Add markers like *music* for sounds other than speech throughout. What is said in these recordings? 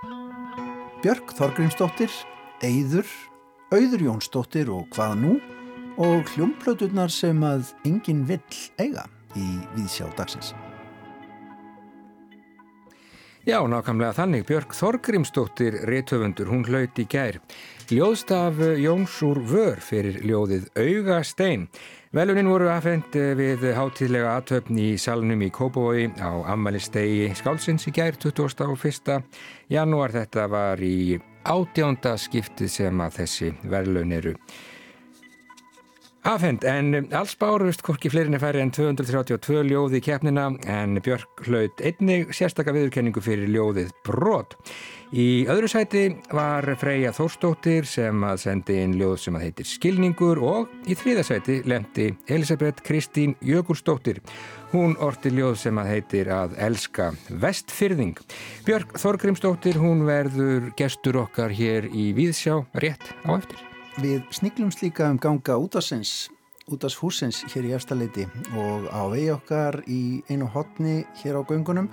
Björg Þorgrímsdóttir, Eyður, Auður Jónsdóttir og hvað nú og hljómplöturnar sem að enginn vill eiga í Víðsjá dagsins. Já, nákvæmlega þannig. Björg Þorgrímsdóttir réttöfundur, hún hlaut í gær. Ljóðstaf Jóns úr vör fyrir ljóðið Auga stein. Velunin voru aðfend við hátíðlega aðtöfn í salnum í Kópavogi á ammælistegi skálsins í gær 21. janúar. Þetta var í átjánda skiptið sem að þessi velun eru. Afhend, en alls bárust hvorki fleirinni færi en 232 ljóði í keppnina en Björk hlaut einnig sérstakka viðurkenningu fyrir ljóðið Brot. Í öðru sæti var Freyja Þórstóttir sem að sendi inn ljóð sem að heitir Skilningur og í þriða sæti lemti Elisabeth Kristín Jökulstóttir. Hún orti ljóð sem að heitir að elska vestfyrðing. Björk Þorgrimstóttir, hún verður gestur okkar hér í Víðsjá rétt á eftir. Við sniglum slíka um ganga útasins, útashúsins hér í efstaleiti og á vegi okkar í einu hotni hér á göngunum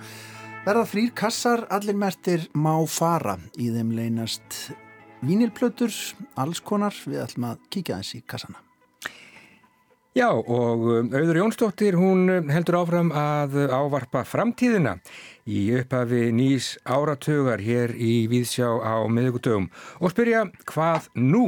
verða þrýr kassar, allir mertir má fara í þeim leynast vínilplötur, alls konar, við ætlum að kíkja í kassana. Já og um, Auður Jónsdóttir hún um, heldur áfram að ávarpa framtíðina í upphafi nýs áratugar hér í Víðsjá á miðugutugum og spyrja hvað nú?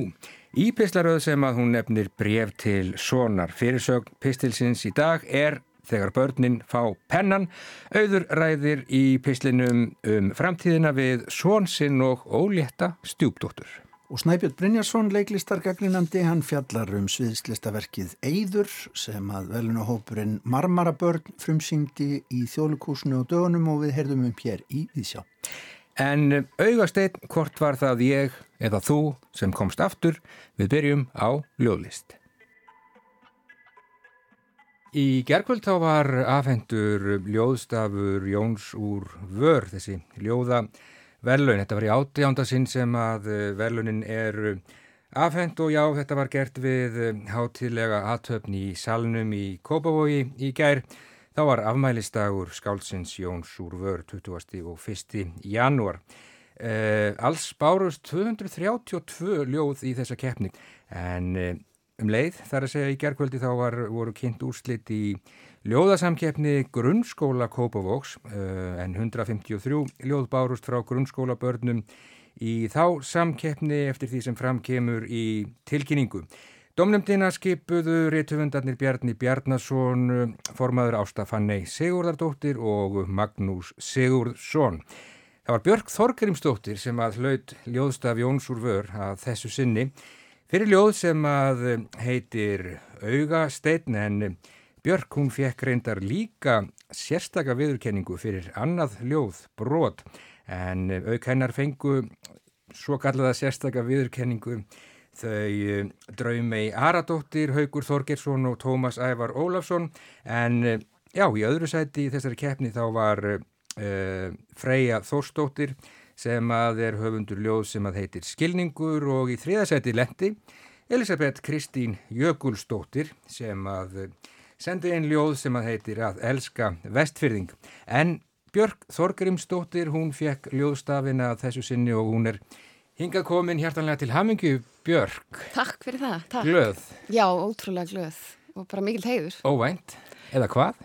Í pislaröð sem að hún nefnir bref til sonar fyrirsögn pistilsins í dag er þegar börnin fá pennan, auður ræðir í pislinum um framtíðina við svonsinn og ólétta stjúpdóttur. Og Snæbjörn Brynjarsson, leiklistargagninandi, hann fjallar um sviðslistaverkið Eyður sem að velunahópurinn Marmarabörn frumsyngdi í þjóðlukúsinu og dögunum og við heyrðum um hér í Íðsjá. En augasteinn, hvort var það ég eða þú sem komst aftur, við byrjum á ljóðlist. Í gerkvöld þá var afhendur ljóðstafur Jóns úr vör, þessi ljóða verðlaun. Þetta var í átjánda sem að verðlaunin er afhend og já, þetta var gert við hátilega aðtöfn í salnum í Kópavogi í gær. Þá var afmælistagur skálsins Jóns úr vör 20. og 1. janúar. Eh, alls bárust 232 ljóð í þessa keppni en eh, um leið þar að segja í gerðkvöldi þá var, voru kynnt úrslit í ljóðasamkeppni grunnskóla Kópavóks eh, en 153 ljóð bárust frá grunnskólabörnum í þá samkeppni eftir því sem framkemur í tilkynningu. Domnumdina skipuðu réttufundarnir Bjarni Bjarnason, formaður Ástafannei Sigurdardóttir og Magnús Sigurdsson. Það var Björg Þorgrimsdóttir sem að hlaut ljóðstaf Jóns úr vör að þessu sinni fyrir ljóð sem að heitir Augasteinn en Björg hún fekk reyndar líka sérstaka viðurkenningu fyrir annað ljóð brot en auk hennar fengu svo kallaða sérstaka viðurkenningu þau eh, Draumei Aradóttir, Haugur Þorgersson og Tómas Ævar Ólafsson. En eh, já, í öðru sæti í þessari keppni þá var uh, Freyja Þórstóttir sem að er höfundur ljóð sem að heitir Skilningur og í þriðasæti lendi Elisabeth Kristín Jökulstóttir sem að sendi einn ljóð sem að heitir að elska vestfyrðing en Björg Þorgrimstóttir hún fekk ljóðstafina þessu sinni og hún er Hinga komin hjartanlega til Hammingu Björk. Takk fyrir það. Takk. Glöð. Já, ótrúlega glöð og bara mikil heiður. Óvænt. Eða hvað?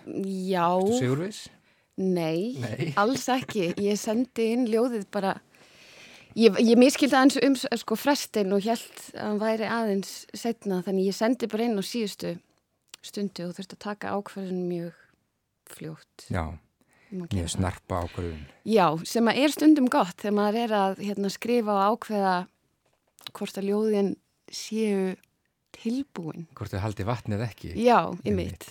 Já. Þú segur viss? Nei, Nei, alls ekki. Ég sendi inn ljóðið bara, ég, ég miskildi aðeins um sko frestin og held að hann væri aðeins setna þannig ég sendi bara inn á síðustu stundu og þurfti að taka ákverðin mjög fljótt. Já. Mjög snarpa ákveðun. Já, sem að er stundum gott þegar maður er að hérna, skrifa og ákveða hvort að ljóðin séu tilbúin. Hvort þau haldi vatnið ekki. Já, í mitt.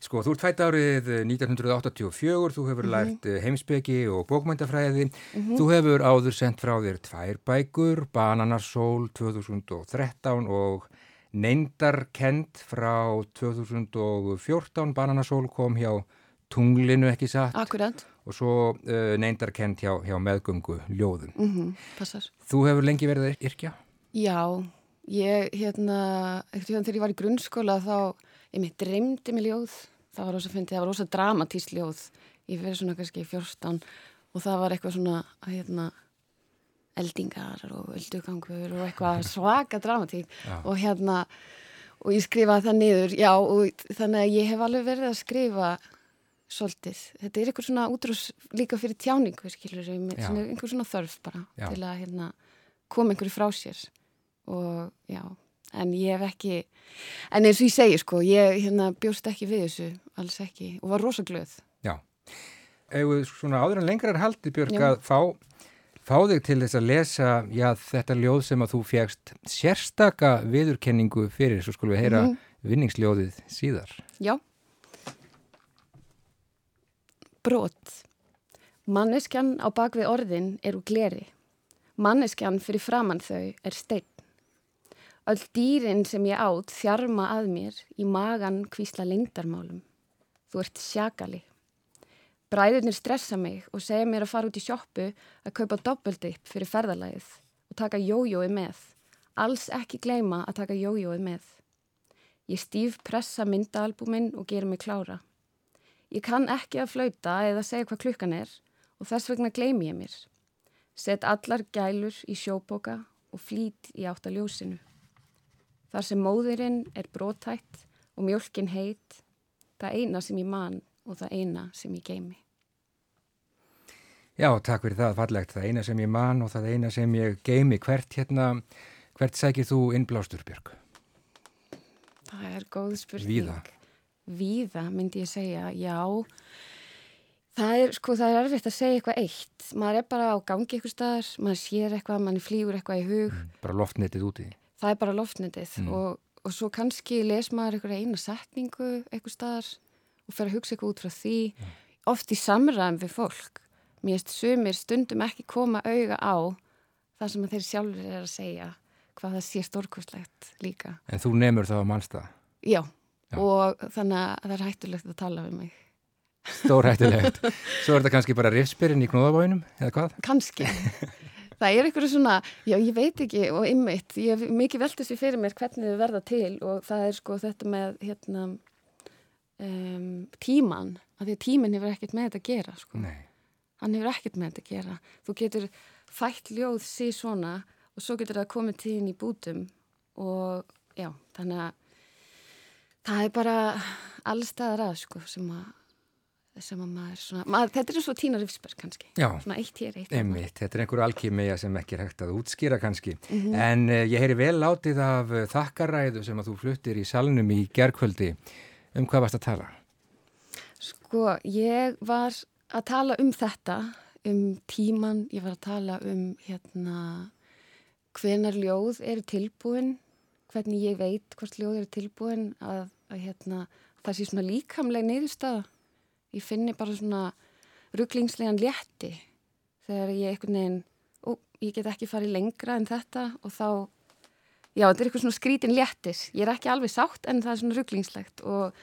Sko, þú ert fætt árið 1984, þú hefur mm -hmm. lært eh, heimsbyggi og bókmæntafræði. Mm -hmm. Þú hefur áður sendt frá þér tvær bækur, Bananarsól 2013 og Neindarkend frá 2014. Bananarsól kom hjá tunglinu ekki satt. Akkurat. og svo uh, neindarkent hjá, hjá meðgöngu ljóðum. Mm -hmm, Þú hefur lengi verið yrkja? Já, ég hérna, þegar ég var í grunnskóla þá, ég mitt dreymdi mig ljóð. Það var ósað fyndið, það var ósað dramatísk ljóð. Ég verið svona kannski fjórstán og það var eitthvað svona að hérna eldingar og öldugangur og eitthvað *laughs* svaka dramatík og hérna og ég skrifaði það niður, já og þannig að ég hef alveg verið að skrifa svolítið, þetta er eitthvað svona útrús líka fyrir tjáningu, skilur einhver svona þörf bara já. til að hérna, koma einhverju frá sér og já, en ég hef ekki en eins og ég segi sko ég hérna, bjóst ekki við þessu, alls ekki og var rosaglöð Já, eða svona áður en lengra er haldið Björg já. að fá fá þig til þess að lesa já, þetta ljóð sem að þú fjækst sérstaka viðurkenningu fyrir, svo skulum við heyra mm -hmm. vinningsljóðið síðar. Já. Brot. Manneskjan á bakvið orðin er úr gleri. Manneskjan fyrir framann þau er stein. Öll dýrin sem ég átt þjarma að mér í magan kvísla lengdarmálum. Þú ert sjakali. Bræðurnir stressa mig og segja mér að fara út í sjóppu að kaupa doppeldipp fyrir ferðalæðið og taka jójói með. Alls ekki gleyma að taka jójói með. Ég stýf pressa myndaalbúminn og gera mig klára. Ég kann ekki að flauta eða segja hvað klukkan er og þess vegna gleymi ég mér. Sett allar gælur í sjóboka og flít í áttaljósinu. Þar sem móðurinn er brótætt og mjölkin heit, það eina sem ég man og það eina sem ég geimi. Já, takk fyrir það, fallegt. Það eina sem ég man og það eina sem ég geimi. Hvert hérna, hvert sækir þú innblástur, Björg? Það er góð spurning. Víða? Víða, myndi ég segja, já. Það er, sko, það er erfitt að segja eitthvað eitt. Maður er bara á gangi eitthvað staðar, maður sér eitthvað, maður flýgur eitthvað í hug. Mm, bara loftnetið úti? Það er bara loftnetið mm. og, og svo kannski les maður eitthvað eina setningu eitthvað staðar og fer að hugsa eitthvað út frá því mm. oft í samræðum við fólk mér erst sumir stundum ekki koma auga á það sem þeir sjálfur er að segja hvað það sé stórkostlegt líka En þú nefnur það á mannstað? Já, Já, og þannig að það er hættulegt að tala við mig. Stór hættulegt Svo er þetta kannski bara rifspyrinn í knóðabóinum, eða hvað? Kannski. Það er eitthvað svona, já ég veit ekki og ymmit, ég hef mikið veltast við fyrir mér hvernig þið verða til og það er sko þetta með hérna um, tíman, af því að tíminn hefur ekkert með þetta að gera sko. hann hefur ekkert með þetta að gera. Þú getur fætt ljóð síð svona og svo getur það komið tíðin í bútum og já, þannig að það er bara allstaðar að sko sem að sem að maður svona, maður, þetta er svo Tína Rifsberg kannski, Já, svona eitt hér, eitt einmitt, þetta er einhverju alkýmija sem ekki er hægt að útskýra kannski, mm -hmm. en uh, ég heyri vel látið af uh, þakkaræðu sem að þú fluttir í salnum í gerðkvöldi Um hvað varst að tala? Sko, ég var að tala um þetta, um tíman, ég var að tala um hérna hvenar ljóð eru tilbúin, hvernig ég veit hvort ljóð eru tilbúin, að, að hérna, það sé svona líkamleg neyðustada. Ég finni bara svona rugglingslegan létti þegar ég eitthvað neginn, ó, ég get ekki farið lengra en þetta og þá já, þetta er eitthvað svona skrítin léttis ég er ekki alveg sátt en það er svona rugglingslegt og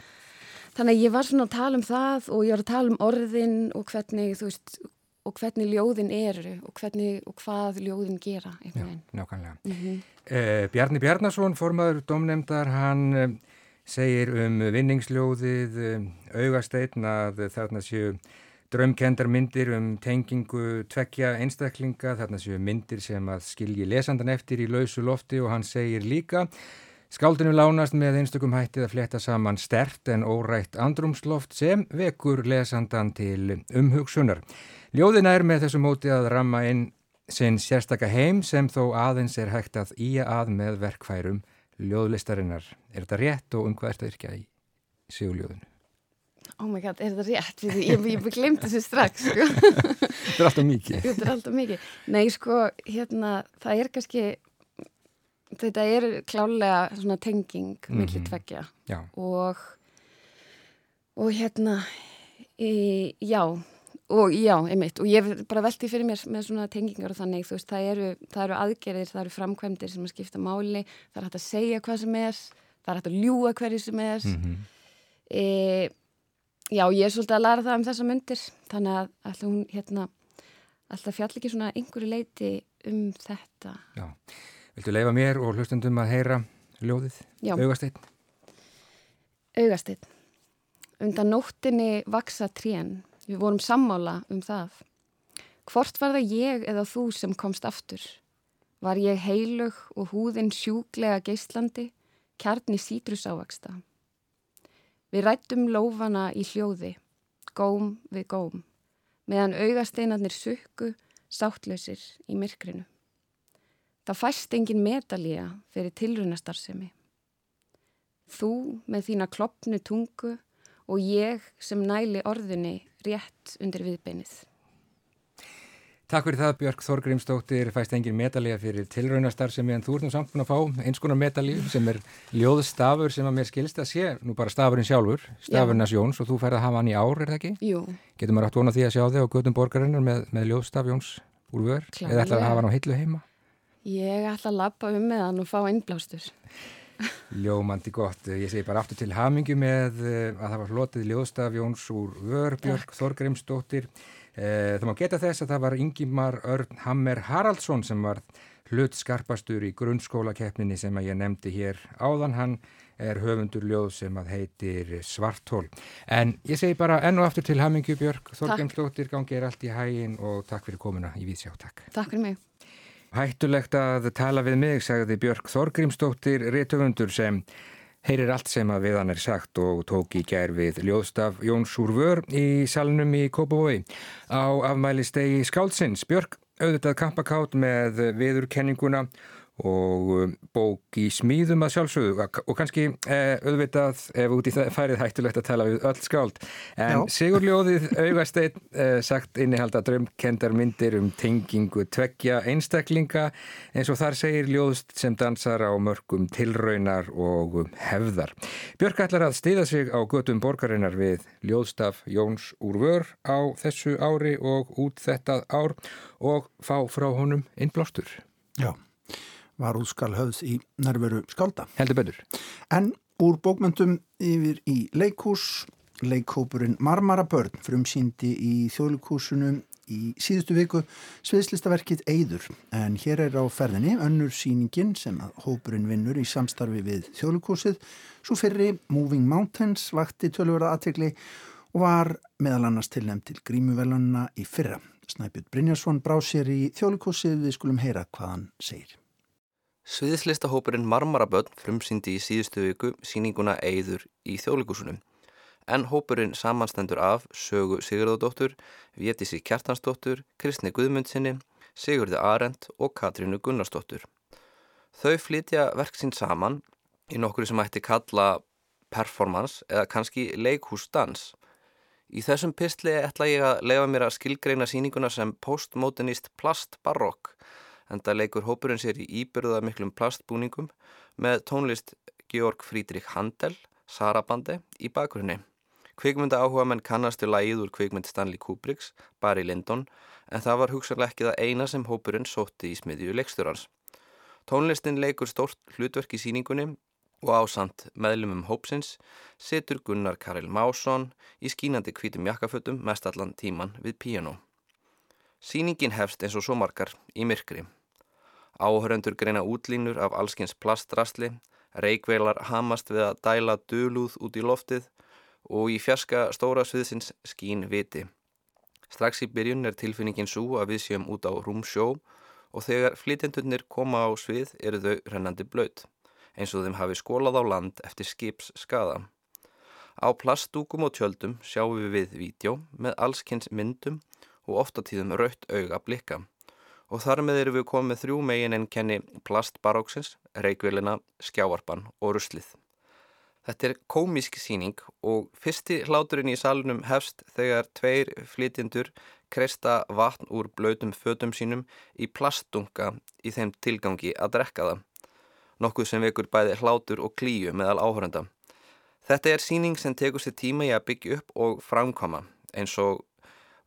þannig að ég var svona að tala um það og ég var að tala um orðin og hvernig, þú veist, og hvernig ljóðin eru og hvernig og hvað ljóðin gera Já, nákvæmlega mm -hmm. eh, Bjarni Bjarnason, formadur domnemdar, hann eh, segir um vinningsljóðið eh, augasteitn að þarna séu Draumkendar myndir um tengingu tvekja einstaklinga, þarna séu myndir sem að skilji lesandan eftir í lausu lofti og hann segir líka Skáldinu lánast með einstakum hættið að fletta saman stert en órætt andrumsloft sem vekur lesandan til umhugsunar. Ljóðina er með þessu móti að ramma inn sinn sérstaka heim sem þó aðeins er hægt að ía að með verkfærum ljóðlistarinnar. Er þetta rétt og um hvað er þetta yrkja í siguljóðinu? oh my god, er þetta rétt? Ég, ég glemt þessu strax sko. *laughs* Þetta er alltaf mikið Þetta er alltaf mikið Nei, sko, hérna, það er kannski þetta er klálega svona tenging mm -hmm. millir tveggja og og hérna e, já og já, einmitt, og ég bara velti fyrir mér með svona tengingar og þannig, þú veist, það eru, það eru aðgerðir, það eru framkvæmdir sem að skipta máli, það er hægt að segja hvað sem er það er hægt að ljúa hverju sem er. Mm -hmm. e, Já, ég er svolítið að læra það um þessa myndir þannig að alltaf hún hérna alltaf fjall ekki svona einhverju leiti um þetta. Já, viltu leifa mér og hlustundum að heyra ljóðið, Já. augasteinn. Augasteinn. Undan nóttinni vaksa trén við vorum sammála um það Hvort var það ég eða þú sem komst aftur? Var ég heilug og húðin sjúglega geislandi, kjarni sítrus ávaksta? Við rættum lófana í hljóði, góm við góm, meðan augasteinarnir sukku, sáttlausir í myrkrinu. Það fæst engin medalía fyrir tilrunastarsemi. Þú með þína kloppnu tungu og ég sem næli orðunni rétt undir viðbeinið. Takk fyrir það Björg Þorgrímsdóttir, fæst engin medalíja fyrir tilraunastar sem ég en þú ert nú samt búin að fá eins konar medalíu sem er ljóðstafur sem að mér skilst að sé, nú bara stafurinn sjálfur, stafurnas Jóns og þú færði að hafa hann í ár, er það ekki? Jú. Getur maður átt vona því að sjá þig á gödum borgarinnar með, með ljóðstaf Jóns úr vör? Eða ætlaði að hafa hann á hillu heima? Ég ætla að lappa um með hann og fá innblástur. Ljómandi gott, ég segi bara aftur til hamingu með eh, að það var flotið ljóðstaf Jóns úr vör, Björg Þorgrímsdóttir. Eh, það má geta þess að það var Ingimar Örn Hammer Haraldsson sem var hlut skarpastur í grunnskólakeppninni sem að ég nefndi hér áðan. Hann er höfundur ljóð sem að heitir Svartól. En ég segi bara enn og aftur til Hamingu Björg, Þorgjumsdóttir, gangi er allt í hægin og takk fyrir komuna í Vísjá, takk. Takk fyrir mig. Hættulegt að tala við mig, sagði Björg Þorgrímsdóttir, réttöfundur sem heyrir allt sem að við hann er sagt og tók í gær við Ljóðstaf Jóns Úrvör í salnum í Kópavói. Á afmælistegi Skálsins Björk auðvitað kampakátt með viðurkenninguna og um, bók í smíðum að sjálfsögðu og kannski eh, auðvitað ef út í það færið hættulegt að tala við öll skáld en. Sigurljóðið augasteit eh, sagt innihalda drömkendar myndir um tengingu tveggja einstaklinga eins og þar segir ljóðst sem dansar á mörgum tilraunar og um, hefðar. Björk ætlar að stiða sig á götum borgarinnar við ljóðstaf Jóns úr vör á þessu ári og út þetta ár og fá frá honum innblástur. Já var útskal höfð í nærveru skálda. Heldur betur. En úr bókmyndum yfir í leikús, leikhópurinn Marmara Börn frumsýndi í þjóðleikúsinu í síðustu viku sviðslistaverkið Eyður. En hér er á ferðinni önnur síningin sem að hópurinn vinnur í samstarfi við þjóðleikúsið. Svo fyrri Moving Mountains vakti tölvörða aðtegli og var meðal annars tilnæmt til grímuvelunna í fyrra. Snæpjörn Brynjarsson brá sér í þjóðleikúsið við skulum heyra hvað hann segir. Sviðslistahópurinn Marmaraböld frumsýndi í síðustu viku síninguna Eyður í þjóðlíkusunum. En hópurinn samanstendur af Sögu Sigurðardóttur, Vétissi Kjartansdóttur, Kristni Guðmundsinni, Sigurði Arend og Katrínu Gunnarsdóttur. Þau flytja verksinn saman í nokkru sem ætti kalla performance eða kannski leikhúsdans. Í þessum pistli ætla ég að lefa mér að skilgreina síninguna sem postmodernist plastbarokk en það leikur hópurinn sér í íbyrða miklum plastbúningum með tónlist Georg Friedrich Handel, Sarabande, í bakgrunni. Kvikmynda áhuga menn kannastu lagið úr kvikmynd Stanley Kubricks, Barry Lyndon, en það var hugsanlega ekki það eina sem hópurinn sótti í smiðju leikstjórans. Tónlistin leikur stórt hlutverk í síningunni og ásand meðlumum hópsins setur Gunnar Karel Másson í skínandi kvítum jakkafötum mest allan tíman við piano. Sýningin hefst eins og svo margar í myrkri. Áhörendur greina útlínur af allskins plastrastli, reikveilar hamast við að dæla dölúð út í loftið og í fjaska stóra sviðsins skín viti. Strax í byrjun er tilfinningin svo að við séum út á rúmsjó og þegar flytjendunir koma á svið eru þau rennandi blöyt, eins og þeim hafi skólað á land eftir skips skada. Á plastúkum og tjöldum sjáum við við vídjó með allskins myndum og ofta tíðum rautt auga blikka. Og þar með erum við komið þrjú megin en kenni plastbaróksins, reikvélina, skjáarpan og ruslið. Þetta er komísk síning og fyrsti hláturinn í salunum hefst þegar tveir flytjendur kreista vatn úr blöytum fötum sínum í plastdunga í þeim tilgangi að drekka það. Nokkuð sem vekur bæði hlátur og klíu meðal áhörenda. Þetta er síning sem tekur sér tíma í að byggja upp og framkoma eins og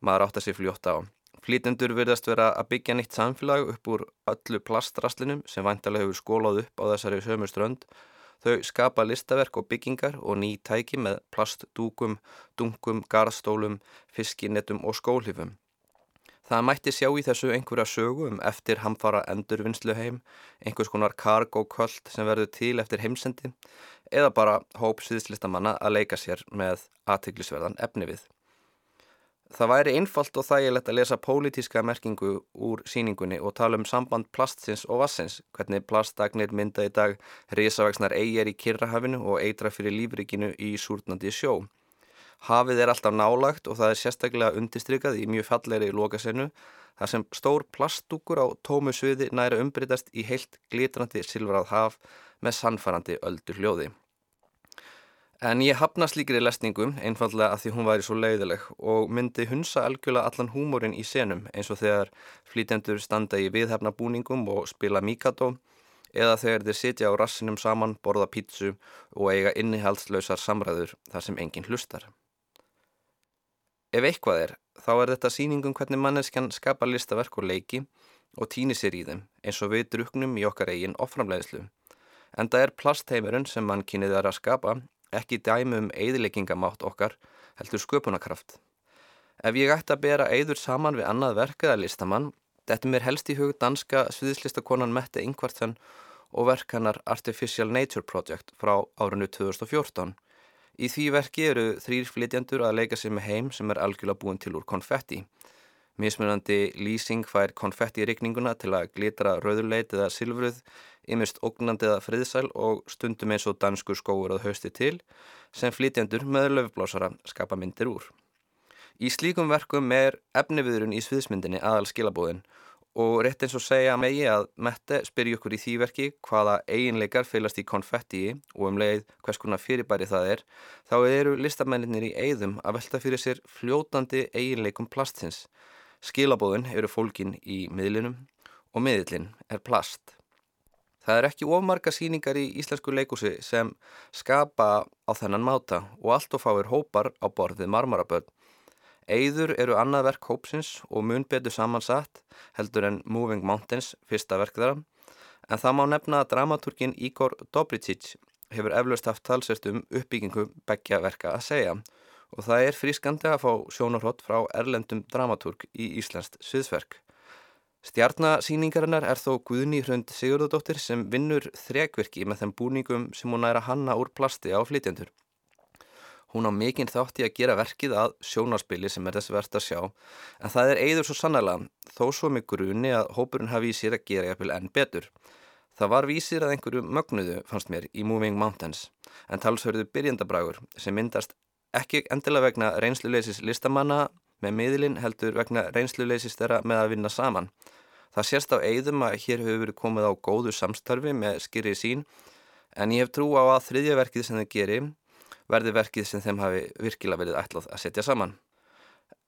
maður átt að sé fljóta á. Flýtendur verðast vera að byggja nýtt samfélag upp úr öllu plastraslinum sem vantarlega hefur skólað upp á þessari sömur strönd. Þau skapa listaverk og byggingar og ný tæki með plastdúkum, dunkum, garðstólum, fiskinettum og skólhifum. Það mætti sjá í þessu einhverja sögu um eftir hamfara endurvinnslu heim, einhvers konar kargóköld sem verður til eftir heimsendi eða bara hóp sviðslistamanna að leika sér með aðteglisverðan efni við. Það væri einfalt og þægilegt að lesa pólitíska merkingu úr síningunni og tala um samband plastins og vassins, hvernig plastdagnir mynda í dag risavægsnar eigjar í Kirrahafinu og eitra fyrir lífrikinu í súrnandi sjó. Hafið er alltaf nálagt og það er sérstaklega undistrykað í mjög fallegri lokasennu þar sem stór plastdúkur á tómu sviði næra umbreytast í heilt glitrandi silfrað haf með sannfarandi öldur hljóði. En ég hafna slíkri lesningum einfallega að því hún væri svo leiðileg og myndi hunsa algjörlega allan húmórin í senum eins og þegar flýtendur standa í viðhefna búningum og spila mikado eða þegar þeir sitja á rassinum saman, borða pítsu og eiga innihaldslausar samræður þar sem enginn hlustar. Ef eitthvað er, þá er þetta síningum hvernig manneskjan skapa listaverk og leiki og týni sér í þeim eins og við druknum í okkar eigin oframleðslu. En það er plastheimurinn sem mann kynið er að skapa ekki dæmi um eðileggingamátt okkar heldur sköpunarkraft. Ef ég ætti að bera eður saman við annað verk eða listamann, þetta mér helst í hug danska sviðislistakonan Mette Ingvartsen og verk hannar Artificial Nature Project frá árinu 2014. Í því verki eru þrýr flytjandur að leika sér með heim sem er algjörlega búin til úr konfetti. Mismunandi lýsing fær konfetti í rikninguna til að glitra rauðurleit eða silfruð ymist ógnandi eða friðsæl og stundum eins og danskur skóur að hausti til sem flytjandur með löfblásara skapa myndir úr. Í slíkum verkum er efniviðurinn í sviðsmyndinni aðal skilabóðin og rétt eins og segja megi að Mette spyrja okkur í því verki hvaða eiginleikar fylgast í konfettiði og um leið hvers konar fyrirbæri það er, þá eru listamennir í eigðum að velta fyrir sér fljótandi eiginleikum plastins. Skilabóðin eru fólkin í miðlinum og miðlinn er plast. Það er ekki ofmarga síningar í íslensku leikúsi sem skapa á þennan máta og allt og fáir hópar á borðið marmaraböld. Eyður eru annað verk hópsins og mun betur samansatt heldur en Moving Mountains fyrsta verk þeirra en það má nefna að dramaturgin Igor Dobricic hefur eflaust haft talsert um uppbyggingu begja verka að segja og það er frískandi að fá sjónarhótt frá erlendum dramaturg í Íslandst sviðsverk. Stjarnasýningarinnar er þó Guðni Hrönd Sigurðardóttir sem vinnur þrekverki með þeim búningum sem hún næra hanna úr plasti á flytjandur. Hún á mikinn þátti að gera verkið að sjónarspili sem er þess verðt að sjá en það er eigður svo sannlega þó svo með grunni að hópurinn hafi í sér að gera jafnvel enn betur. Það var vísir að einhverju mögnuðu fannst mér í Moving Mountains en talsverðu byrjandabrægur sem myndast ekki endilega vegna reynsluleysis listamanna með miðlinn heldur vegna reynsluleysist þeirra með að vinna saman. Það sést á eigðum að hér hefur verið komið á góðu samstarfi með skýrið sín en ég hef trú á að þriðja verkið sem þeir geri verði verkið sem þeim hafi virkilega verið ætlað að setja saman.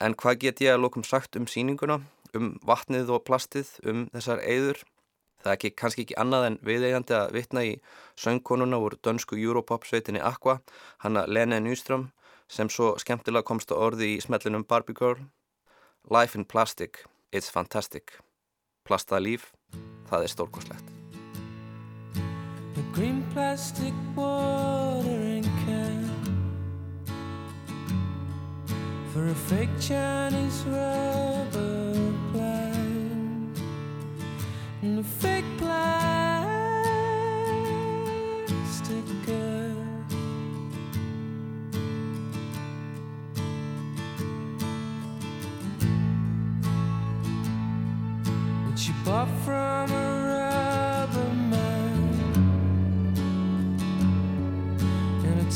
En hvað get ég að lókum sagt um síninguna, um vatnið og plastið, um þessar eigður? Það er ekki, kannski ekki annað en viðeigandi að vitna í söngkonuna úr dönsku Europop sveitinni Aqua, hanna Lene Nyström sem svo skemmtilega komst á orði í smellinum Barbie Girl. Life in Plastic, it's fantastic. Plastað líf, það er stórkoslegt The green plastic watering can For a fake Chinese rubber plant. And a fake plastic girl bought from a rubber man. In a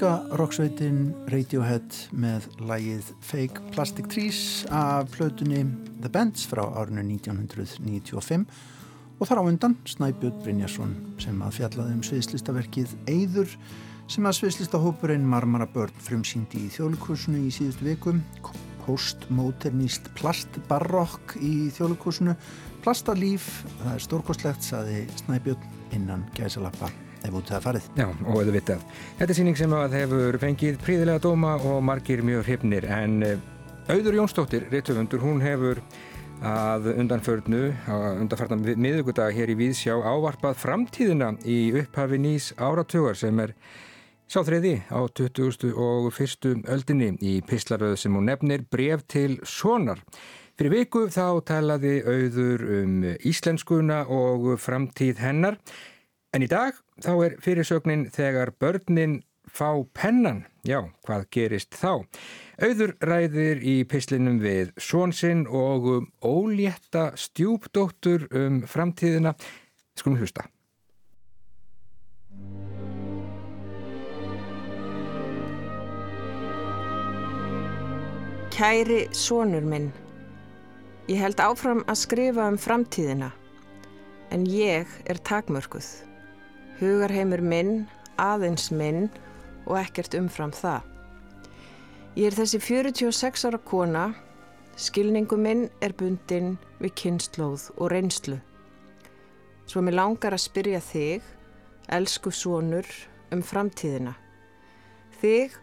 Ennska roksveitin Radiohead með lægið Fake Plastic Trees af plötunni The Bends frá árinu 1995 og þar á undan Snæbjörn Brynjarsson sem að fjallaði um sviðslistaverkið Eyður sem að sviðslistahópurinn Marmara Börn frumsýndi í þjóðlikursunu í síðustu vikum postmodernist plastbarokk í þjóðlikursunu plastalíf, það er stórkostlegt saði Snæbjörn innan gæsalappa ef út það farið. Já, og eða vitað. Þetta er síning sem að hefur fengið príðilega dóma og margir mjög hrifnir en eh, Auður Jónsdóttir, réttöfundur, hún hefur að undanförnu, undanfarnan miðugudag hér í Víðsjá ávarpað framtíðina í upphafi nýs áratugar sem er sáþriði á 20. og 1. öldinni í Pislaröðu sem hún nefnir bref til sonar. Fyrir viku þá talaði auður um íslenskuna og framtíð hennar en í dag þá er fyrirsögnin þegar börnin fá pennan. Já, hvað gerist þá? Auður ræðir í pislinum við svonsinn og um ólétta stjúpdóttur um framtíðina. Skulum hlusta. Kæri sonur minn, ég held áfram að skrifa um framtíðina, en ég er takmörkuð. Hugarheimur minn, aðeins minn og ekkert umfram það. Ég er þessi 46 ára kona, skilningu minn er bundin við kynnslóð og reynslu. Svo mér langar að spyrja þig, elsku sonur, um framtíðina. Þig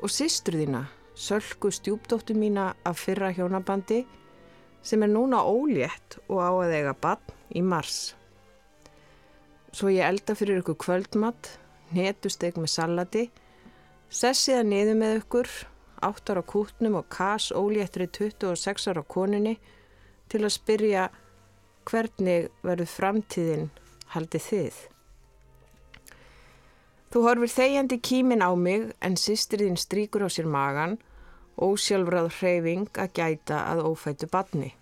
og sístur þína, sölku stjúpdóttu mína af fyrra hjónabandi sem er núna ólétt og á að eiga bann í mars. Svo ég elda fyrir ykkur kvöldmatt, netusteg með salati, sessiða niður með ykkur, áttar á kútnum og kas óléttri 26 ára koninni til að spyrja hvernig verður framtíðin haldið þið. Þú horfir þegjandi kímin á mig en sýstriðin stríkur á sér magan og sjálfráð hreyfing að gæta að ófætu badni.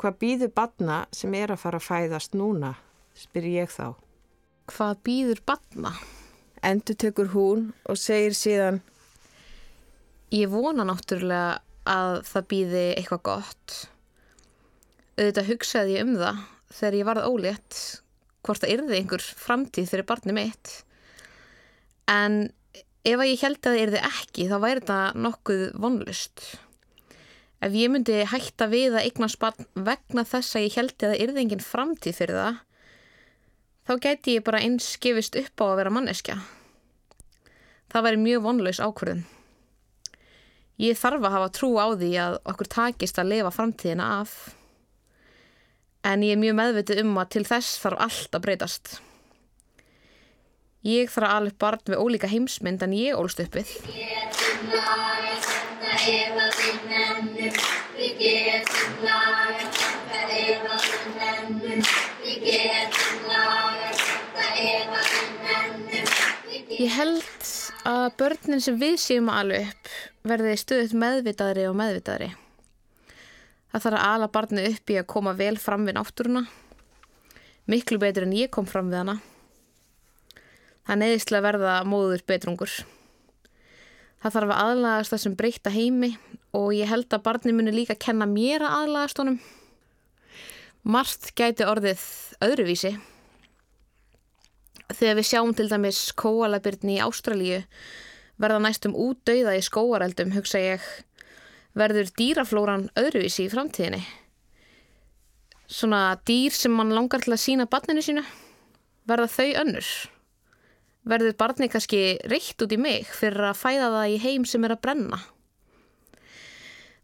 Hvað býður badna sem er að fara að fæðast núna, spyr ég þá. Hvað býður badna? Endur tekur hún og segir síðan Ég vona náttúrulega að það býði eitthvað gott. Auðvitað hugsaði ég um það þegar ég varð ólétt hvort það yrði einhver framtíð fyrir barni mitt. En ef að ég held að það yrði ekki þá væri þetta nokkuð vonlust. Ef ég myndi hætta við að eignast barn vegna þess að ég held að það yrði engin framtíð fyrir það þá gæti ég bara eins skifist upp á að vera manneskja. Það væri mjög vonlaus ákvörðun. Ég þarf að hafa trú á því að okkur takist að lifa framtíðina af. En ég er mjög meðvitið um að til þess þarf allt að breytast. Ég þarf að alveg barn við ólíka heimsmynd en ég ólst uppið. Við getum lagað þetta ef að við nennum. Við getum lagað Ég held að börnin sem við séum að alveg upp verði stöðut meðvitaðri og meðvitaðri. Það þarf að ala barni upp í að koma vel fram við náttúruna. Miklu betur en ég kom fram við hana. Það að verða móður betrungur. Það þarf að aðlagast þessum breyta heimi og ég held að barni muni líka kenna mér að aðlagast honum. Margt gæti orðið öðruvísi. Þegar við sjáum til dæmis kóalabyrni í Ástralíu verða næstum útdauða í skóareldum, hugsa ég, verður dýraflóran öðruvísi í framtíðinni. Svona dýr sem mann langar til að sína barninu sínu, verða þau önnur. Verður barni kannski reitt út í mig fyrir að fæða það í heim sem er að brenna.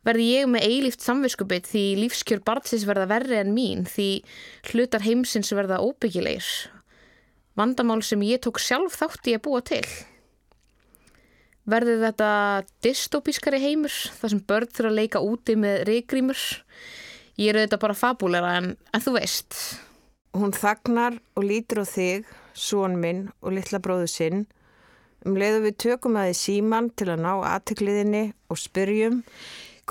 Verði ég með eilíft samviskubit því lífskjör barnsins verða verri en mín því hlutar heimsins verða óbyggilegir. Vandamál sem ég tók sjálf þátt í að búa til. Verður þetta dystopískari heimur þar sem börn þurfa að leika úti með reygrímur? Ég er auðvitað bara fabúlera en, en þú veist. Hún þagnar og lítur á þig, són minn og litla bróðu sinn. Um leiðu við tökum að þið síman til að ná aðtekliðinni og spyrjum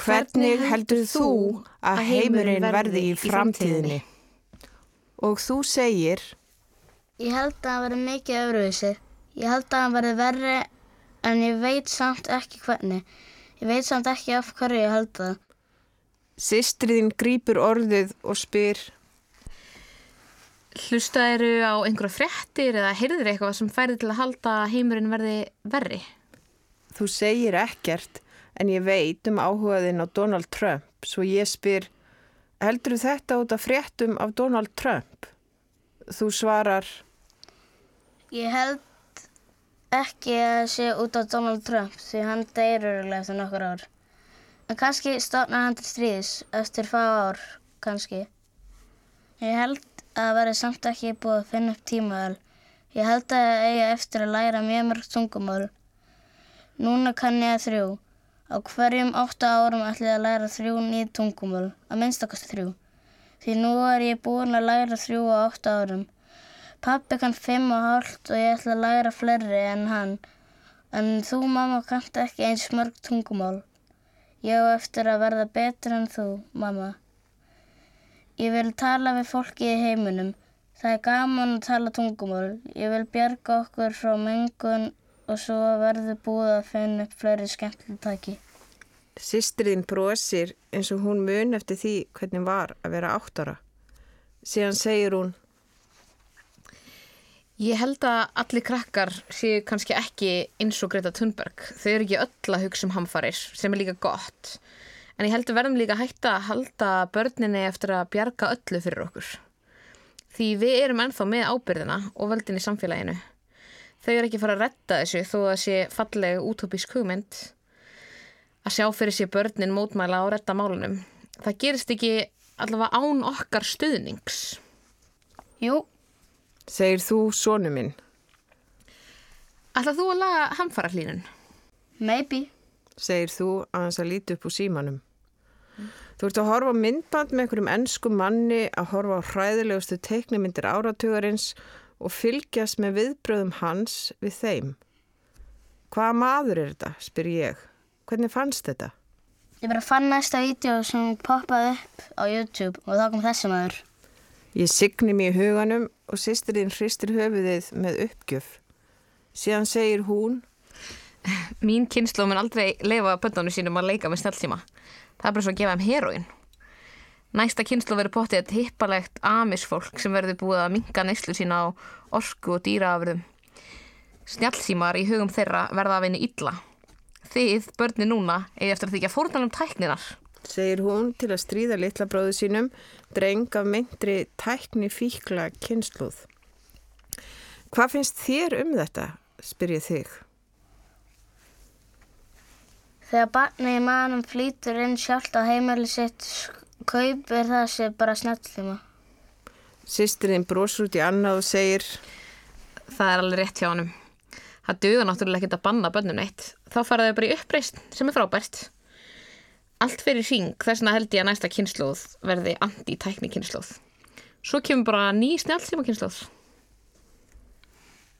hvernig heldur þú að heimurinn verði í framtíðinni? Og þú segir Ég held að hann verði mikið öðruvísi. Ég held að hann verði verri en ég veit samt ekki hvernig. Ég veit samt ekki af hverju ég held það. Sistriðin grýpur orðið og spyr Hlustaðiru á einhverja fréttir eða heyrðir eitthvað sem færi til að halda heimurinn verði verri? Þú segir ekkert en ég veit um áhugaðinn á Donald Trump svo ég spyr heldur þetta út af fréttum af Donald Trump? Þú svarar Ég held ekki að sé út á Donald Trump því hann deyr öruglega eftir nokkur ár. En kannski stofnar hann til stríðis eftir fá ár, kannski. Ég held að það verði samt ekki búið að finna upp tímaðal. Ég held að ég eigi eftir að læra mjög mörg tungumál. Núna kann ég að þrjú. Á hverjum átta árum ætla ég að læra þrjú nýð tungumál, að minnstakast þrjú. Því nú er ég búin að læra þrjú á átta árum. Pappi kann fimm og hálft og ég ætla að læra fleiri en hann. En þú, mamma, kannt ekki eins mörg tungumál. Ég á eftir að verða betur en þú, mamma. Ég vil tala við fólki í heiminum. Það er gaman að tala tungumál. Ég vil bjarga okkur frá mengun og svo verður búið að finna upp fleiri skemmtiltæki. Sistriðin brosir eins og hún mun eftir því hvernig var að vera áttara. Síðan segir hún Ég held að allir krakkar séu kannski ekki eins og Greta Thunberg. Þau eru ekki öll að hugsa um hamfarir sem er líka gott. En ég held að verðum líka hægt að halda börninni eftir að bjarga öllu fyrir okkur. Því við erum ennþá með ábyrðina og völdin í samfélaginu. Þau eru ekki fara að retta þessu þó að sé falleg útópísk hugmynd. Að sjá fyrir sér börnin mótmæla og retta málunum. Það gerist ekki allavega án okkar stuðnings. Jú, Segir þú, sonu minn? Ætlað þú að laga hamfara hlínun? maybe. Segir þú að hans að líti upp úr símanum. Þú ert að horfa á myndband með einhverjum ennskum manni að horfa á hræðilegustu teiknumyndir áratugarins og fylgjast með viðbröðum hans við þeim. Hvaða maður er þetta, spyr ég. Hvernig fannst þetta? Ég bara fann næsta vídeo sem poppaði upp á YouTube og þá kom þessi maður. Ég signi mér í huganum og sýstirinn hristir höfuðið með uppgjöf. Síðan segir hún, Mín kynnslóð mun aldrei leifa bönnunum sínum að leika með snjálftíma. Það er bara svo að gefa þeim heroin. Næsta kynnslóð verður pottið að hippalegt amisfólk sem verður búið að minga neyslu sína á orku og dýraafrðum. Snjálftímar í hugum þeirra verða að vinni illa. Þið, börni núna, eigi eftir að þykja fórnalum tækninar. Segir hún til að stríða litla bróðu sínum, dreng af myndri tækni fíkla kynnslóð. Hvað finnst þér um þetta, spyr ég þig. Þegar barnið í manum flýtur inn sjálft á heimili sitt kaupir það sér bara snjalltíma. Sistirinn brosur út í annað og segir, Það er alveg rétt hjá honum. Það duður náttúrulega ekki að banna bönnum neitt. Þá fara þau bara í uppreist sem er frábært. Allt fyrir hring, þess vegna held ég að næsta kynnslóð verði anti-tækni kynnslóð. Svo kemur bara ný snjálfsíma kynnslóð.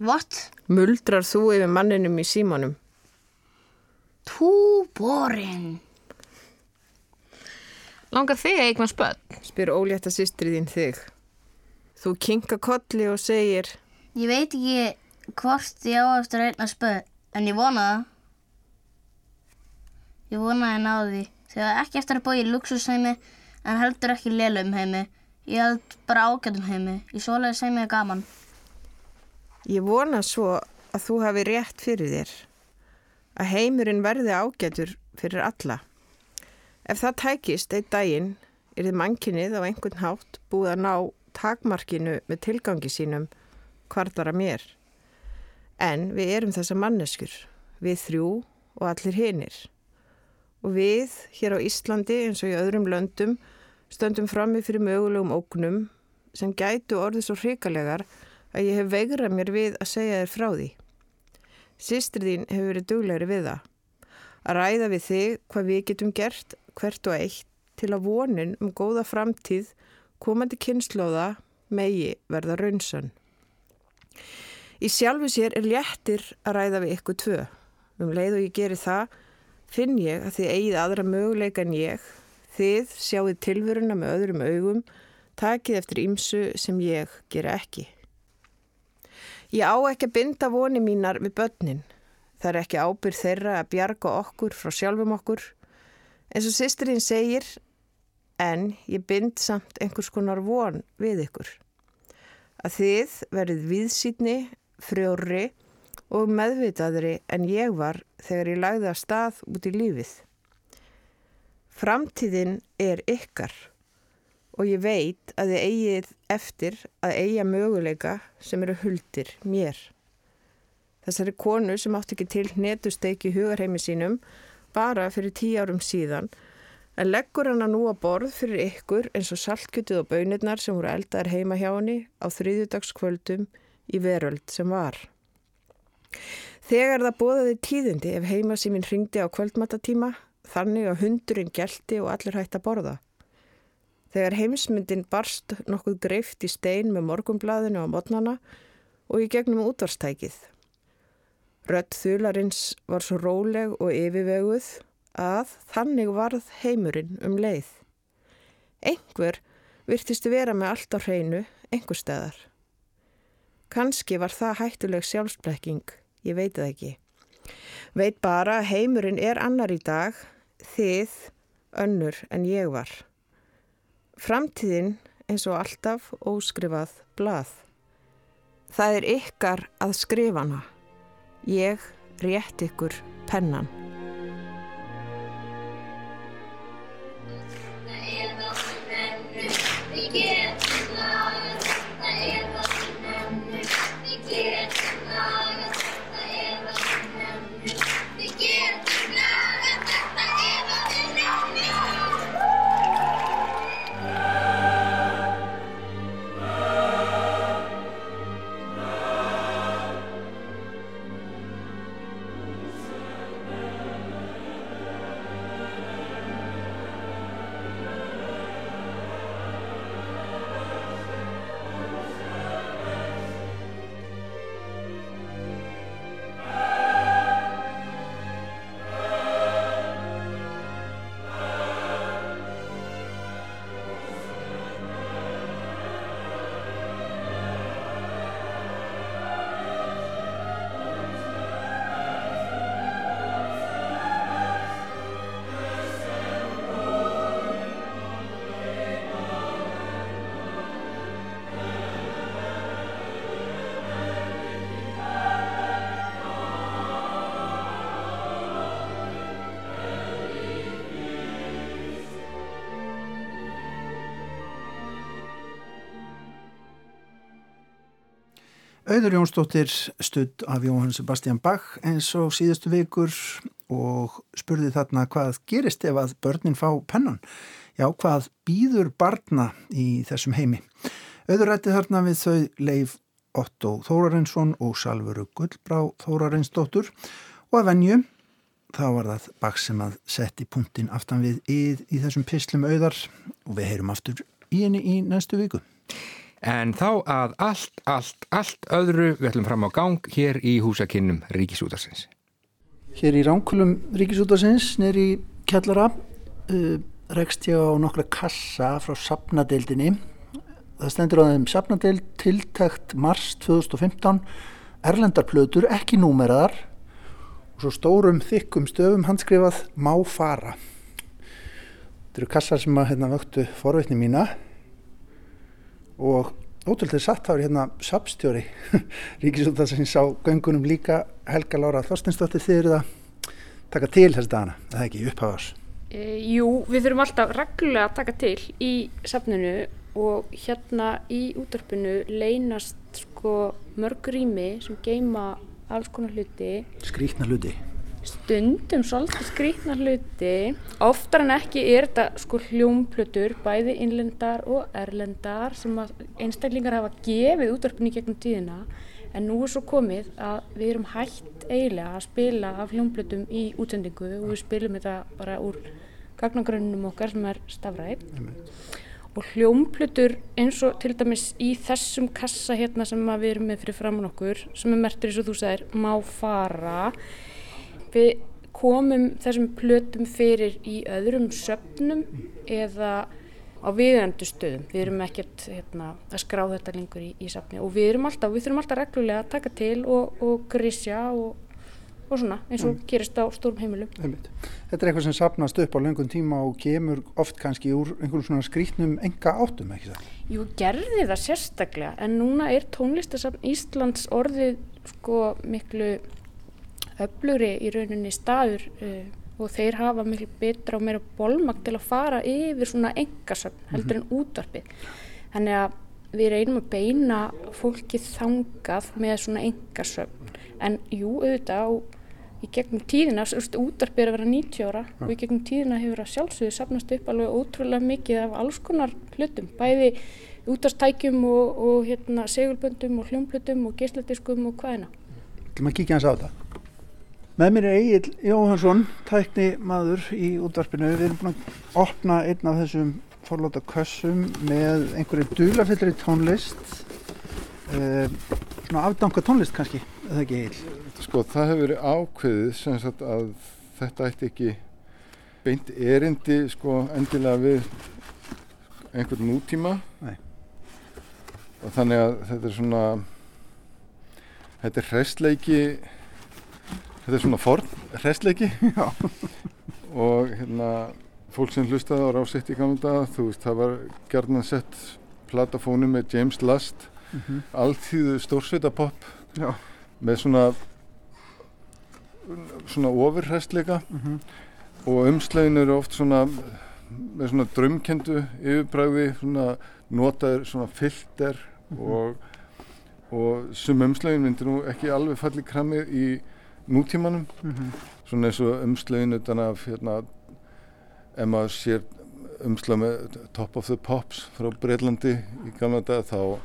What? muldrar þú yfir manninum í símanum. Too boring. Langar þig að eignast börn? spyr ólétta sýstriðin þig. Þú kinka kolli og segir, Ég veit ekki hvort ég á eftir einna spöð, en ég vona það. Ég vona að ég náði því. Þegar ekki eftir að búa í luxusheimi, en heldur ekki lélum heimi. Ég held bara ágætum heimi. Í svoleiðis heimi er gaman. ég vona svo að þú hafi rétt fyrir þér. Að heimurinn verði ágætur fyrir alla. Ef það tækist einn daginn er þið mannkinnið á einhvern hátt búið að ná takmarkinu með tilgangi sínum hvartara mér. En við erum þessa manneskur, við þrjú og allir hinir. Og við hér á Íslandi eins og í öðrum löndum stöndum frammi fyrir mögulegum ógnum sem gætu orðið svo hrikalegar að ég hef veigrað mér við að segja þér frá því. Sistri þín hefur verið duglegri við það. Að ræða við þig hvað við getum gert hvert og eitt til að vonin um góða framtíð komandi kynnslóða megi verða raunsönn. Í sjálfu sér er léttir að ræða við ykkur tvö. Um leið og ég geri það, finn ég að þið eigið aðra möguleika en ég. Þið sjáuð tilvöruna með öðrum augum, takið eftir ímsu sem ég gera ekki. Ég á ekki að binda voni mínar við börnin. Það er ekki ábyrð þeirra að bjarga okkur frá sjálfum okkur. En svo sýsturinn segir, en ég bind samt einhvers konar von við ykkur. Að þið verið viðsýtni, frjóri og meðvitaðri en ég var þegar ég lagði að stað út í lífið. Framtíðin er ykkar og ég veit að þið eigið eftir að eiga möguleika sem eru huldir mér. Þessari konu sem átt ekki til hnetusteiki hugarheimi sínum bara fyrir tíu árum síðan en leggur hana nú að borð fyrir ykkur eins og saltkjötuð og bönirnar sem voru eldar heima hjá henni á þriðjudagskvöldum í veröld sem var. Þegar það bóðaði tíðindi ef heima sem minn ringdi á kvöldmattatíma þannig að hundurinn gelti og allir hægt að borða. Þegar heimsmyndin barst nokkuð greift í stein með morgumblaðinu á modnana og í gegnum útvarstækið. Rött þularins var svo róleg og yfirveguð að þannig varð heimurinn um leið. Engver virtistu vera með allt á hreinu, einhver staðar. Kanski var það hættuleg sjálfsblekking, ég veit það ekki. Veit bara heimurinn er annar í dag, þið önnur en ég var. Framtíðin eins og alltaf óskrifað blað. Það er ykkar að skrifana. Ég rétt ykkur pennan. Auður Jónsdóttir studd af Jóhann Sebastian Bach eins og síðustu vikur og spurði þarna hvað gerist ef að börnin fá pennan. Já, hvað býður barna í þessum heimi. Auður rætti þarna við þau Leif Otto Þórarinsson og Salvuru Gullbrá Þórarinsdóttur og að venju þá var það Bach sem að setti punktin aftan við íð í þessum pislum auðar og við heyrum aftur í henni í næstu viku. En þá að allt, allt, allt öðru við ætlum fram á gang hér í húsakinnum Ríkisútarsins. Hér í ránkulum Ríkisútarsins nýri kjallara uh, rekst ég á nokkra kassa frá sapnadeildinni. Það stendur á þeim sapnadeild tiltækt mars 2015 erlendarplötur ekki númeraðar og svo stórum þykkum stöfum handskrifað má fara. Þetta eru kassar sem að hérna, vöktu forveitni mína og ótrúlega satt þá er hérna sapstjóri *laughs* Ríkisútarsins á göngunum líka. Helga Lára Þorsteinsdóttir þið eru að taka til þess dagana, það er ekki upphafas E, jú, við þurfum alltaf reglulega að taka til í safninu og hérna í útarpinu leynast sko mörg rými sem geima alls konar hluti. Skrýtna hluti stundum svolítið skrýtna hluti. Oftar en ekki er þetta sko hljómplötur bæði innlendar og erlendar sem einstaklingar hafa gefið útvarpinu gegnum tíðina. En nú er svo komið að við erum hægt eiginlega að spila af hljómblutum í útsendingu og við spilum þetta bara úr gagnagrönnum okkar sem er stafræð og hljómplutur eins og til dæmis í þessum kassa hérna sem við erum með fyrir framann okkur sem er mertur eins og þú sagðir má fara við komum þessum plötum fyrir í öðrum söfnum eða á viðendu stöðum. Við erum ekkert hérna, að skrá þetta lengur í, í safni og við erum alltaf, við þurfum alltaf reglulega að taka til og, og grísja og, og svona eins og gerist á stórum heimilum. Þetta er eitthvað sem sapnast upp á lengum tíma og kemur oft kannski úr einhverjum svona skrítnum enga áttum, ekki það? Jú, gerði það sérstaklega en núna er tónlistasafn Íslands orðið sko miklu öflugri í rauninni staður uh, og þeir hafa miklu betra og meira bólmagt til að fara yfir svona engasöfn heldur en útvarpið. Þannig að við reynum að beina fólkið þangað með svona engasöfn. En jú, auðvitað á í gegnum tíðina, útvarpið er að vera 90 ára og í gegnum tíðina hefur að sjálfsögðu sapnast upp alveg ótrúlega mikið af alls konar hlutum, bæði útvarstækjum og, og hérna, segulböndum og hljómblutum og geisladiskum og hvaðina. Þú maður kíkja hans á þetta. Með mér er Egil Jóhansson, tækni maður í útvarpinu. Við erum búin að opna einn af þessum forlóta kössum með einhverju dulafyllri tónlist. Uh, svona afdanga tónlist kannski, eða ekki Egil? Sko það hefur verið ákveðið sem sagt að þetta ætti ekki beint erindi sko endilega við einhvern nútíma Nei. og þannig að þetta er svona þetta er hræstleiki þetta er svona forn hræstleiki *laughs* og hérna fólk sem hlustaði á rásitt í gamla þú veist það var gerðan sett platafónu með James Last Mm -hmm. alltíðu stórsveita pop Já. með svona svona ofurhræstleika Mm -hmm. og umslegin eru oft svona með svona drömkendu yfirbræði svona notaður svona filter og, og sum umslegin myndir nú ekki alveg falli krami í nútímanum Mhm. svona eins og umslegin utan af hérna ef maður sér umslag með Top of the Pops frá Breitlandi í gamla dag þá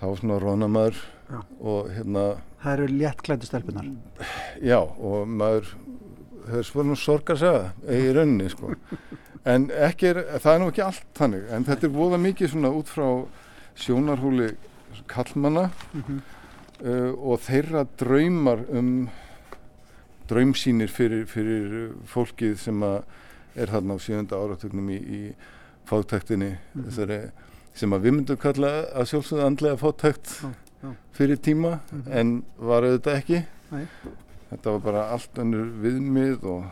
þá svona róna maður Já. og hérna Það eru léttklædu stelpunar. Já, og maður það er svona sorgar segja í rauninni sko. *laughs* en ekki er, það er nú ekki allt þannig en þetta er voða mikið svona út frá sjónarhúli kallmanna Mm -hmm. Uh, og þeirra draumar um draumsýnir fyrir, fyrir fólkið sem er þarna á sjönda áratugnum í, í fátæktinni Mhm. þessari, sem að við myndum kalla að sjálfsögðu andlega fátækt Já, já. fyrir tíma Mhm. en var auðvitað ekki Nei. þetta var bara allt önnur viðmið og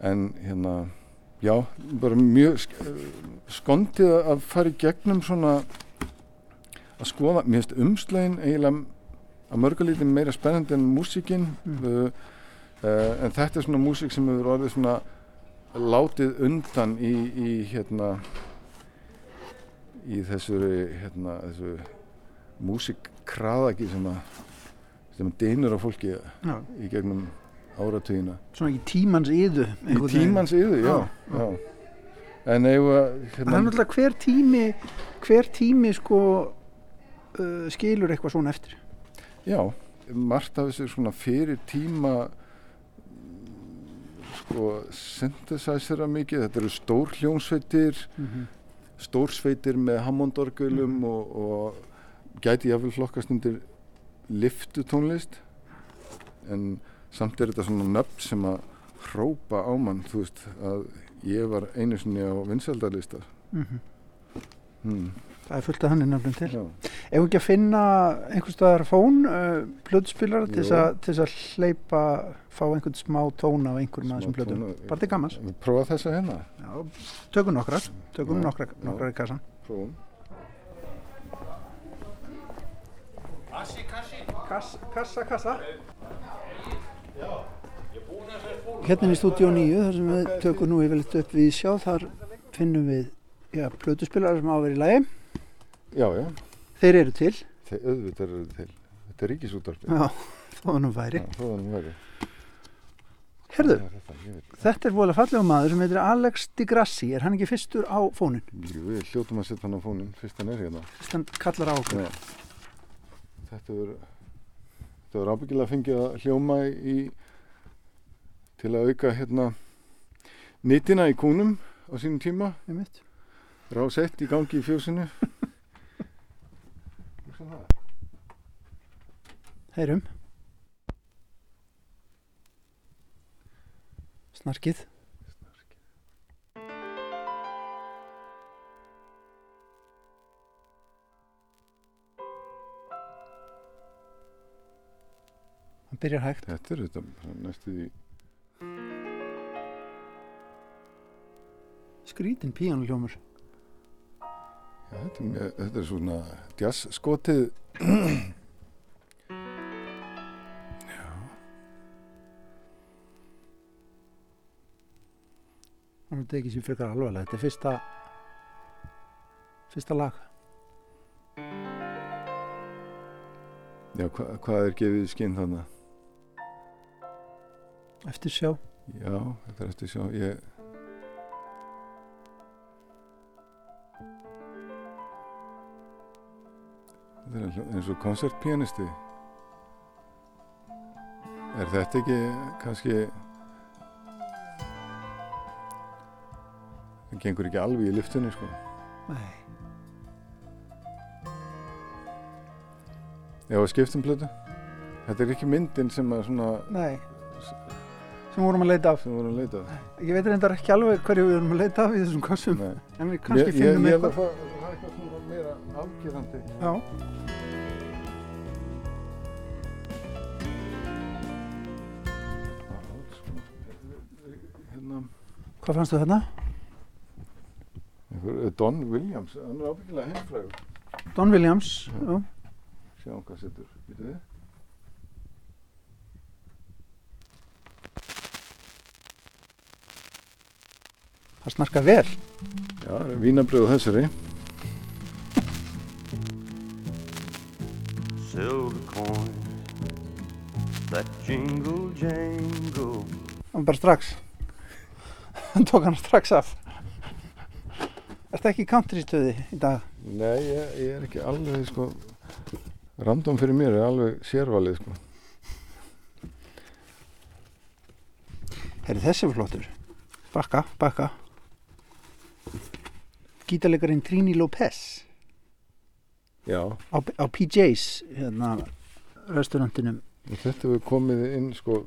en hérna já, bara mjög sk skondið að fara í gegnum svona að skoða, mér finnst umslegin eiginlega að mörgulíti meira spennandi en músíkin Mm. uh, uh, en þetta er svona músík sem hefur orðið svona látið undan í, í hérna í þessu hérna, þessu músíkkraðaki sem að sem dynur á fólki Já. í gegnum áratugina Svona í tímans yðu. í tímans yðu, já, já. en að Það er hérna, náttúrulega hver tími, hver tími sko uh, skilur eitthvað svona eftir. já, margt af þessu svona fyrir tíma sko synthesizera mikið, þetta eru stór hljónsveitir Mm -hmm. stórsveitir með hammondorgulum og, og gæti jáfnvel flokkast undir liftu tónlist en samt er þetta svona nöfn sem að hrópa á mann þú veist að ég var einu sinni á vinsældarlistar Mhm. hmm. Það er fullt af hann nefnum til. Já. Ef ekki að finna einhvers staðar fón, uh, plötuspilara til þess að- til þess að hleypa, fá einhvern smá tóna á einhverjum af þessum plötum. tóna. Bara til gammans. Við prófa þessa hérna Já, tökum nokkrar, tökum Já, nokkrar, nokkrar í kassan. prófum Kassa, kassa, kassa. Hérna í stúdíu 9, þar sem við tökum nú yfirleitt upp við sjá, þar finnum við já, plötuspilara sem á að vera í lagi. Já, já, Þeir eru til. þeir auðvitað eru til þetta er ríkisúttarpi Já, þó hann væri. þó það nú væri Herðu, er þetta? Ég þetta er vola fallega maður sem heitir Alex Di Grassi. Er hann ekki fyrstur á fónin? Jú, við hljótum að setja hann á fónin fyrst hann er hérna Fyrst hann kallar á okkur. Já. Þetta verður ábyggilega að hljóma í til að auka hérna nýtina í kúnum á sínum tíma rás eitt í gangi í fjósinu Heyrum. Snarkið. Hann byrjar hægt. Þetta er þetta næstu því Skrítin píanuljómur. Já, þetta, er, þetta er svona jazz *clears throat* skotið Hann tekið sér frekar alvarlega. Þetta er fyrsta fyrsta lag. Já, hva, hvað er gefið í skinn þannig? Eftir sjá. Já, þetta er eftir sjá ég Þetta er eins og koncertpianisti Er þetta ekki kannski Það gengur ekki alveg í lyftunni sko Nei. Já, skiptum plötu Þetta er ekki myndin sem að svona Nei. Sem vorum að leita af. sem vorum að leita af. Ég veit reyndar ekki alveg hverju við erum að leita af í þessum kossum. Nei. En við kannski Ég- finnum ég, eitthvað. Ég er að fá eitthvað svona meira afgerandi Já. Hérna, Hvað fannstu þarna? Don Williams, hann er ábyggilega heimfrægur. Don Williams. Já. Sjáum hvað setur, býtu við. Það snarkar vel. Já, það er vínabröð þessari. silver coin that jingle jangle Hann bara strax. Hann tók hann strax af. Ertu ekki í country stöði í dag? Nei, ég, ég er ekki alveg, sko, random fyrir mér er alveg sérvalið, sko. Herri þessi var flottur. Bakka, bakka. Gítarleikarinn Trini Lopez Já, á, á PJ's hérna restaurantinum. og þetta við komið inn, sko,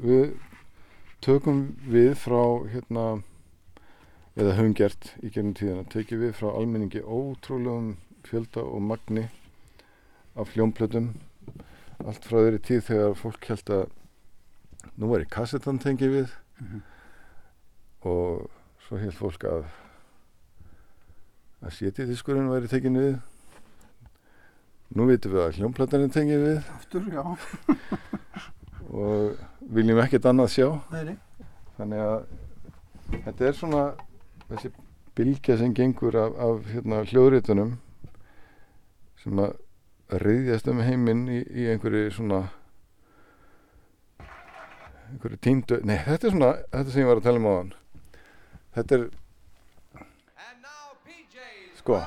við tökum við frá, hérna, eða höfum gert í gernum tíðina, tekið við frá almenningi ótrúlegum fjölda og magni af hljómplötum allt frá þeirri tíð þegar fólk held að nú er í kassetan tengið við Mhm. og svo held fólk að að sétidiskurinn væri tekin við nú vitum við að hljómplatan er tengið við Aftur, já. *laughs* og viljum ekkert annað sjá nei. þannig að þetta er svona þessi bylgja sem gengur af, af hérna, hljóðritunum sem að reyðjast um heiminn í, í einhverju svona einhverju tíndu nei þetta er svona, þetta sem ég var að tala um á hann þetta er sko.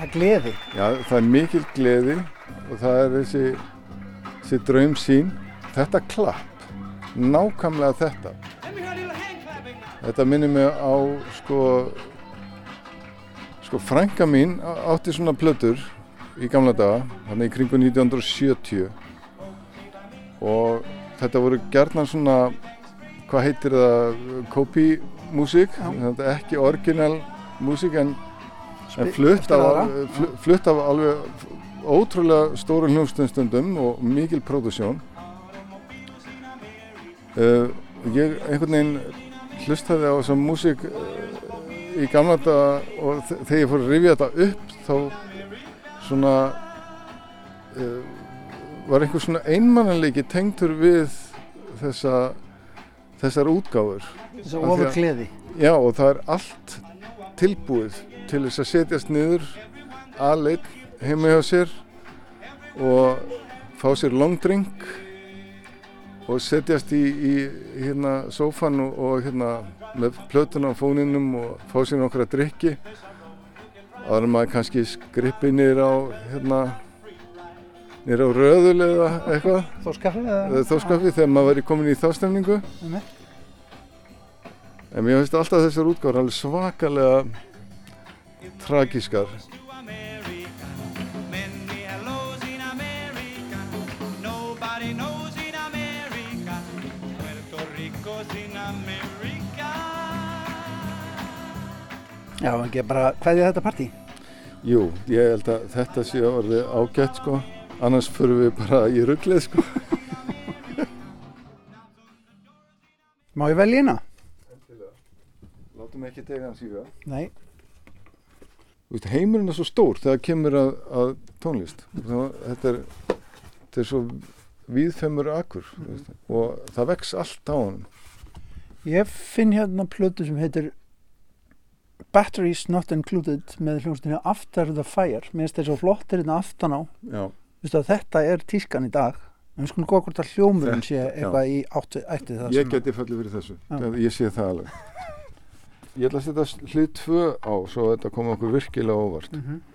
Það er gleði. Já, það er mikil gleði og það er þessi, þessi draum sín. Þetta klapp, nákvæmlega þetta. Þetta minnir mig á, sko, sko frænka mín átti svona plötur í gamla daga, þannig í kringu 1970 og þetta voru gerðnan svona, hvað heitir það, kópímúsík, þetta er ekki orginal músík en en flutt af, flutt af alveg ótrúlega stóru hljómsstundum og mikil pródusjón uh, ég einhvern veginn hlustaði á þessa músík uh, í gamla daga og þe- þegar ég fór að rifja þetta upp þá svona uh, var einhver svona einmannanleiki tengtur við þessa þessar útgáfur Þessa Af því að- ofurgleði. Já og það er allt tilbúið til þess að setjast niður aðleitt heima hjá sér og fá sér long drink og setjast í, í hérna sófan og, og hérna með plötuna á fóninum og fá sér nokkra drikki en maður kannski skrippi nýr á hérna nýr á röðul eða eitthvað Þórskaffi eða? Þórskaffi þegar maður væri komin í þá stemningu Einmitt. en mér finnst alltaf þessar útgáður alveg svakalega tragískar Já, ekki bara hvaðið þetta partí? Jú, ég held að þetta sé orðið ágætt sko. Annars fyrir við bara í rugglið sko. *laughs* Má ég velja eina? Látum ekki dega hans í það Nei. Veist, heimurinn er svo stór þegar kemur að, að tónlist. Það, þetta, er, þetta er svo víðfemur akkur veist, og það vex allt á hann Ég finn hérna plötu sem heitir Batteries Not Included með hljómsdýrni After the Fire. Mér finnst þetta svo flottir hérna aftan á. Þetta er tískan í dag. En við skulum góða hvort að hljómurinn sé eitthvað já. í áttu ætti það Ég geti fallið fyrir þessu, Já. það, ég sé það alveg. *laughs* Ég ætla að setja hlið tvö á svo að þetta koma okkur virkilega óvart. Mhm. Já,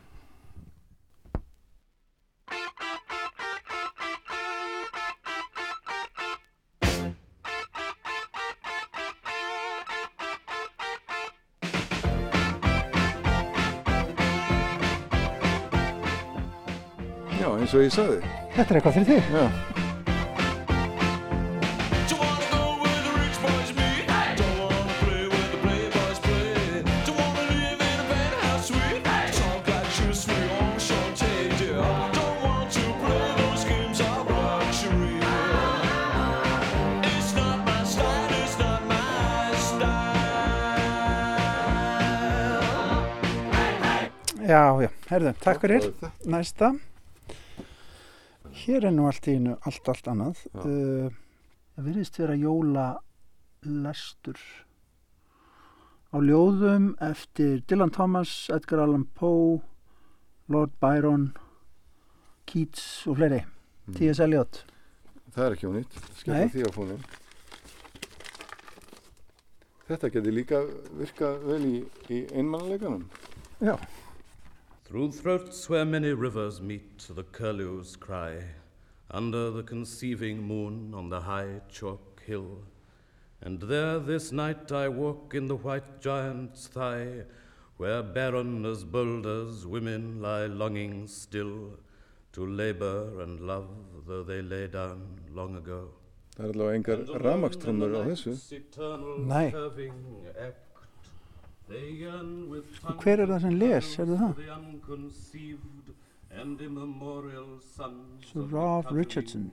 og ég sagði. Þetta er eitthvað fyrir þig. Já. Já, já, herðu, takk fyrir. Næsta Hér er nú allt í einu allt, allt annað. Uh, Það virðist vera jóla lestur á ljóðum eftir Dylan Thomas, Edgar Allan Poe Lord Byron Keats og fleiri. T.S. Eliot. Það er ekki ónýtt, Nei. því á fónin Þetta geti líka virkað vel í, í einmannleikanum Já Through throats where many rivers meet, the curlews cry. Under the conceiving moon on the high chalk hill. And there this night I walk in the white giant's thigh, where barren as boulders women lie longing still to labor and love, though they lay down long ago. Það er allavega engar ramakströmmur á þessu Nei. Og hver er það sem les, er það? Sir Ralph Richardson.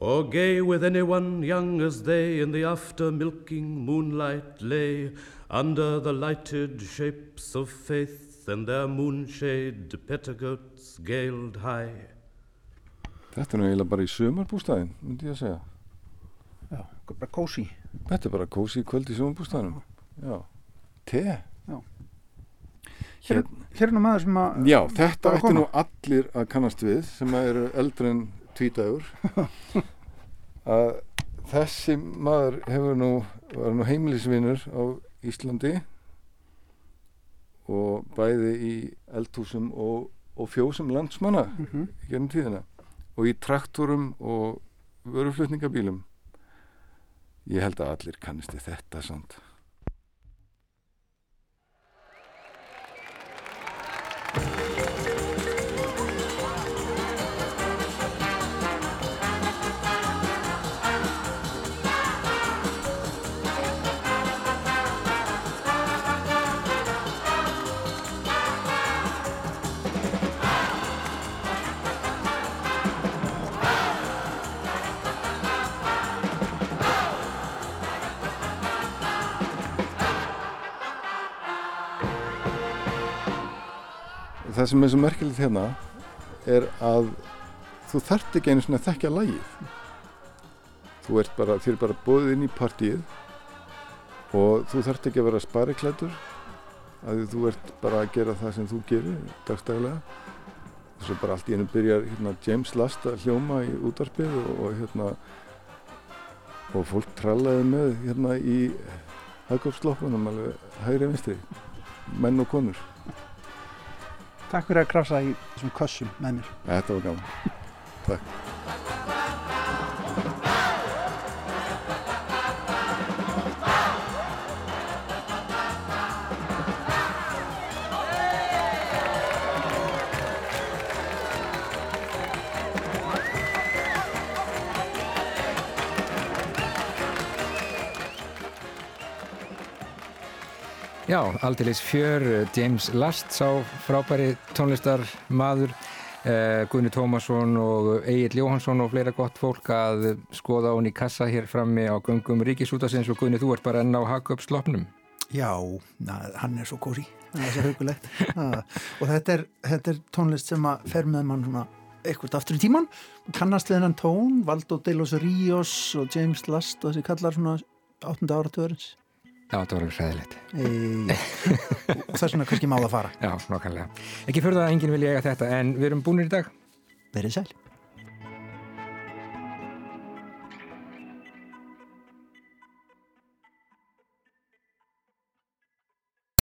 Or gay with anyone young as they in the after milking moonlight lay under the lighted shapes of faith and their moonshade petticoats galed high. Þetta er nú eiginlega bara í sumarbústæðin, myndi ég að segja. Já, bara kósi Þetta er bara kósi kvöld í sumarbústæðinum Já, te Hér, hér er nú maður sem að Já, þetta ætti nú allir að kannast við sem eru eldri en tvítagur *laughs* að þessi maður hefur nú, var nú heimilisvinur á Íslandi og bæði í eldhúsum og, og fjósum landsmanna Mhm. í gennum tíðina og í traktorum og vöruflutningabílum. Ég held að allir kannist þetta samt það sem er svo merkilegt hérna er að þú þarft ekki einu svona að þekkja lagið. Þú ert bara, þér er bara bóðið inn í partíið og þú þarft ekki að vera spariklættur að þú ert bara að gera það sem þú gerir dagstæðilega og svo bara allt í einu byrjar hérna, James Last að hljóma í útarpið og, og hérna og fólk trallaði með hérna í hagkópsloppunum alveg hægri vinstri menn og konur Takk fyrir að krasa í þessum kössum með mér. Þetta var gaman. Takk. Já, aldeilis fjör, eh, James Last sá frábæri tónlistar maður, eh, Gunni Tómasson og Egil Jóhansson og fleira gott fólk að skoða hún í kassa hér frammi á göngum Ríkisútasins og Gunni, þú ert bara enn á haka upp slopnum. Já, na, hann er svo kósi, það er svo hugulegt. Og þetta er, þetta er tónlist sem að fer með mann svona eitthvað aftur í tíman, kannast við hennan tón, Valdo de los Ríos og James Last og þessi kallar svona 8. áratugurins. Já, þetta var alveg hræðilegt. E, og þess vegna kannski má það fara. Já, nokkanlega. Ekki fyrir það að enginn vilja eiga þetta, en við erum búinir í dag. Verið sæl.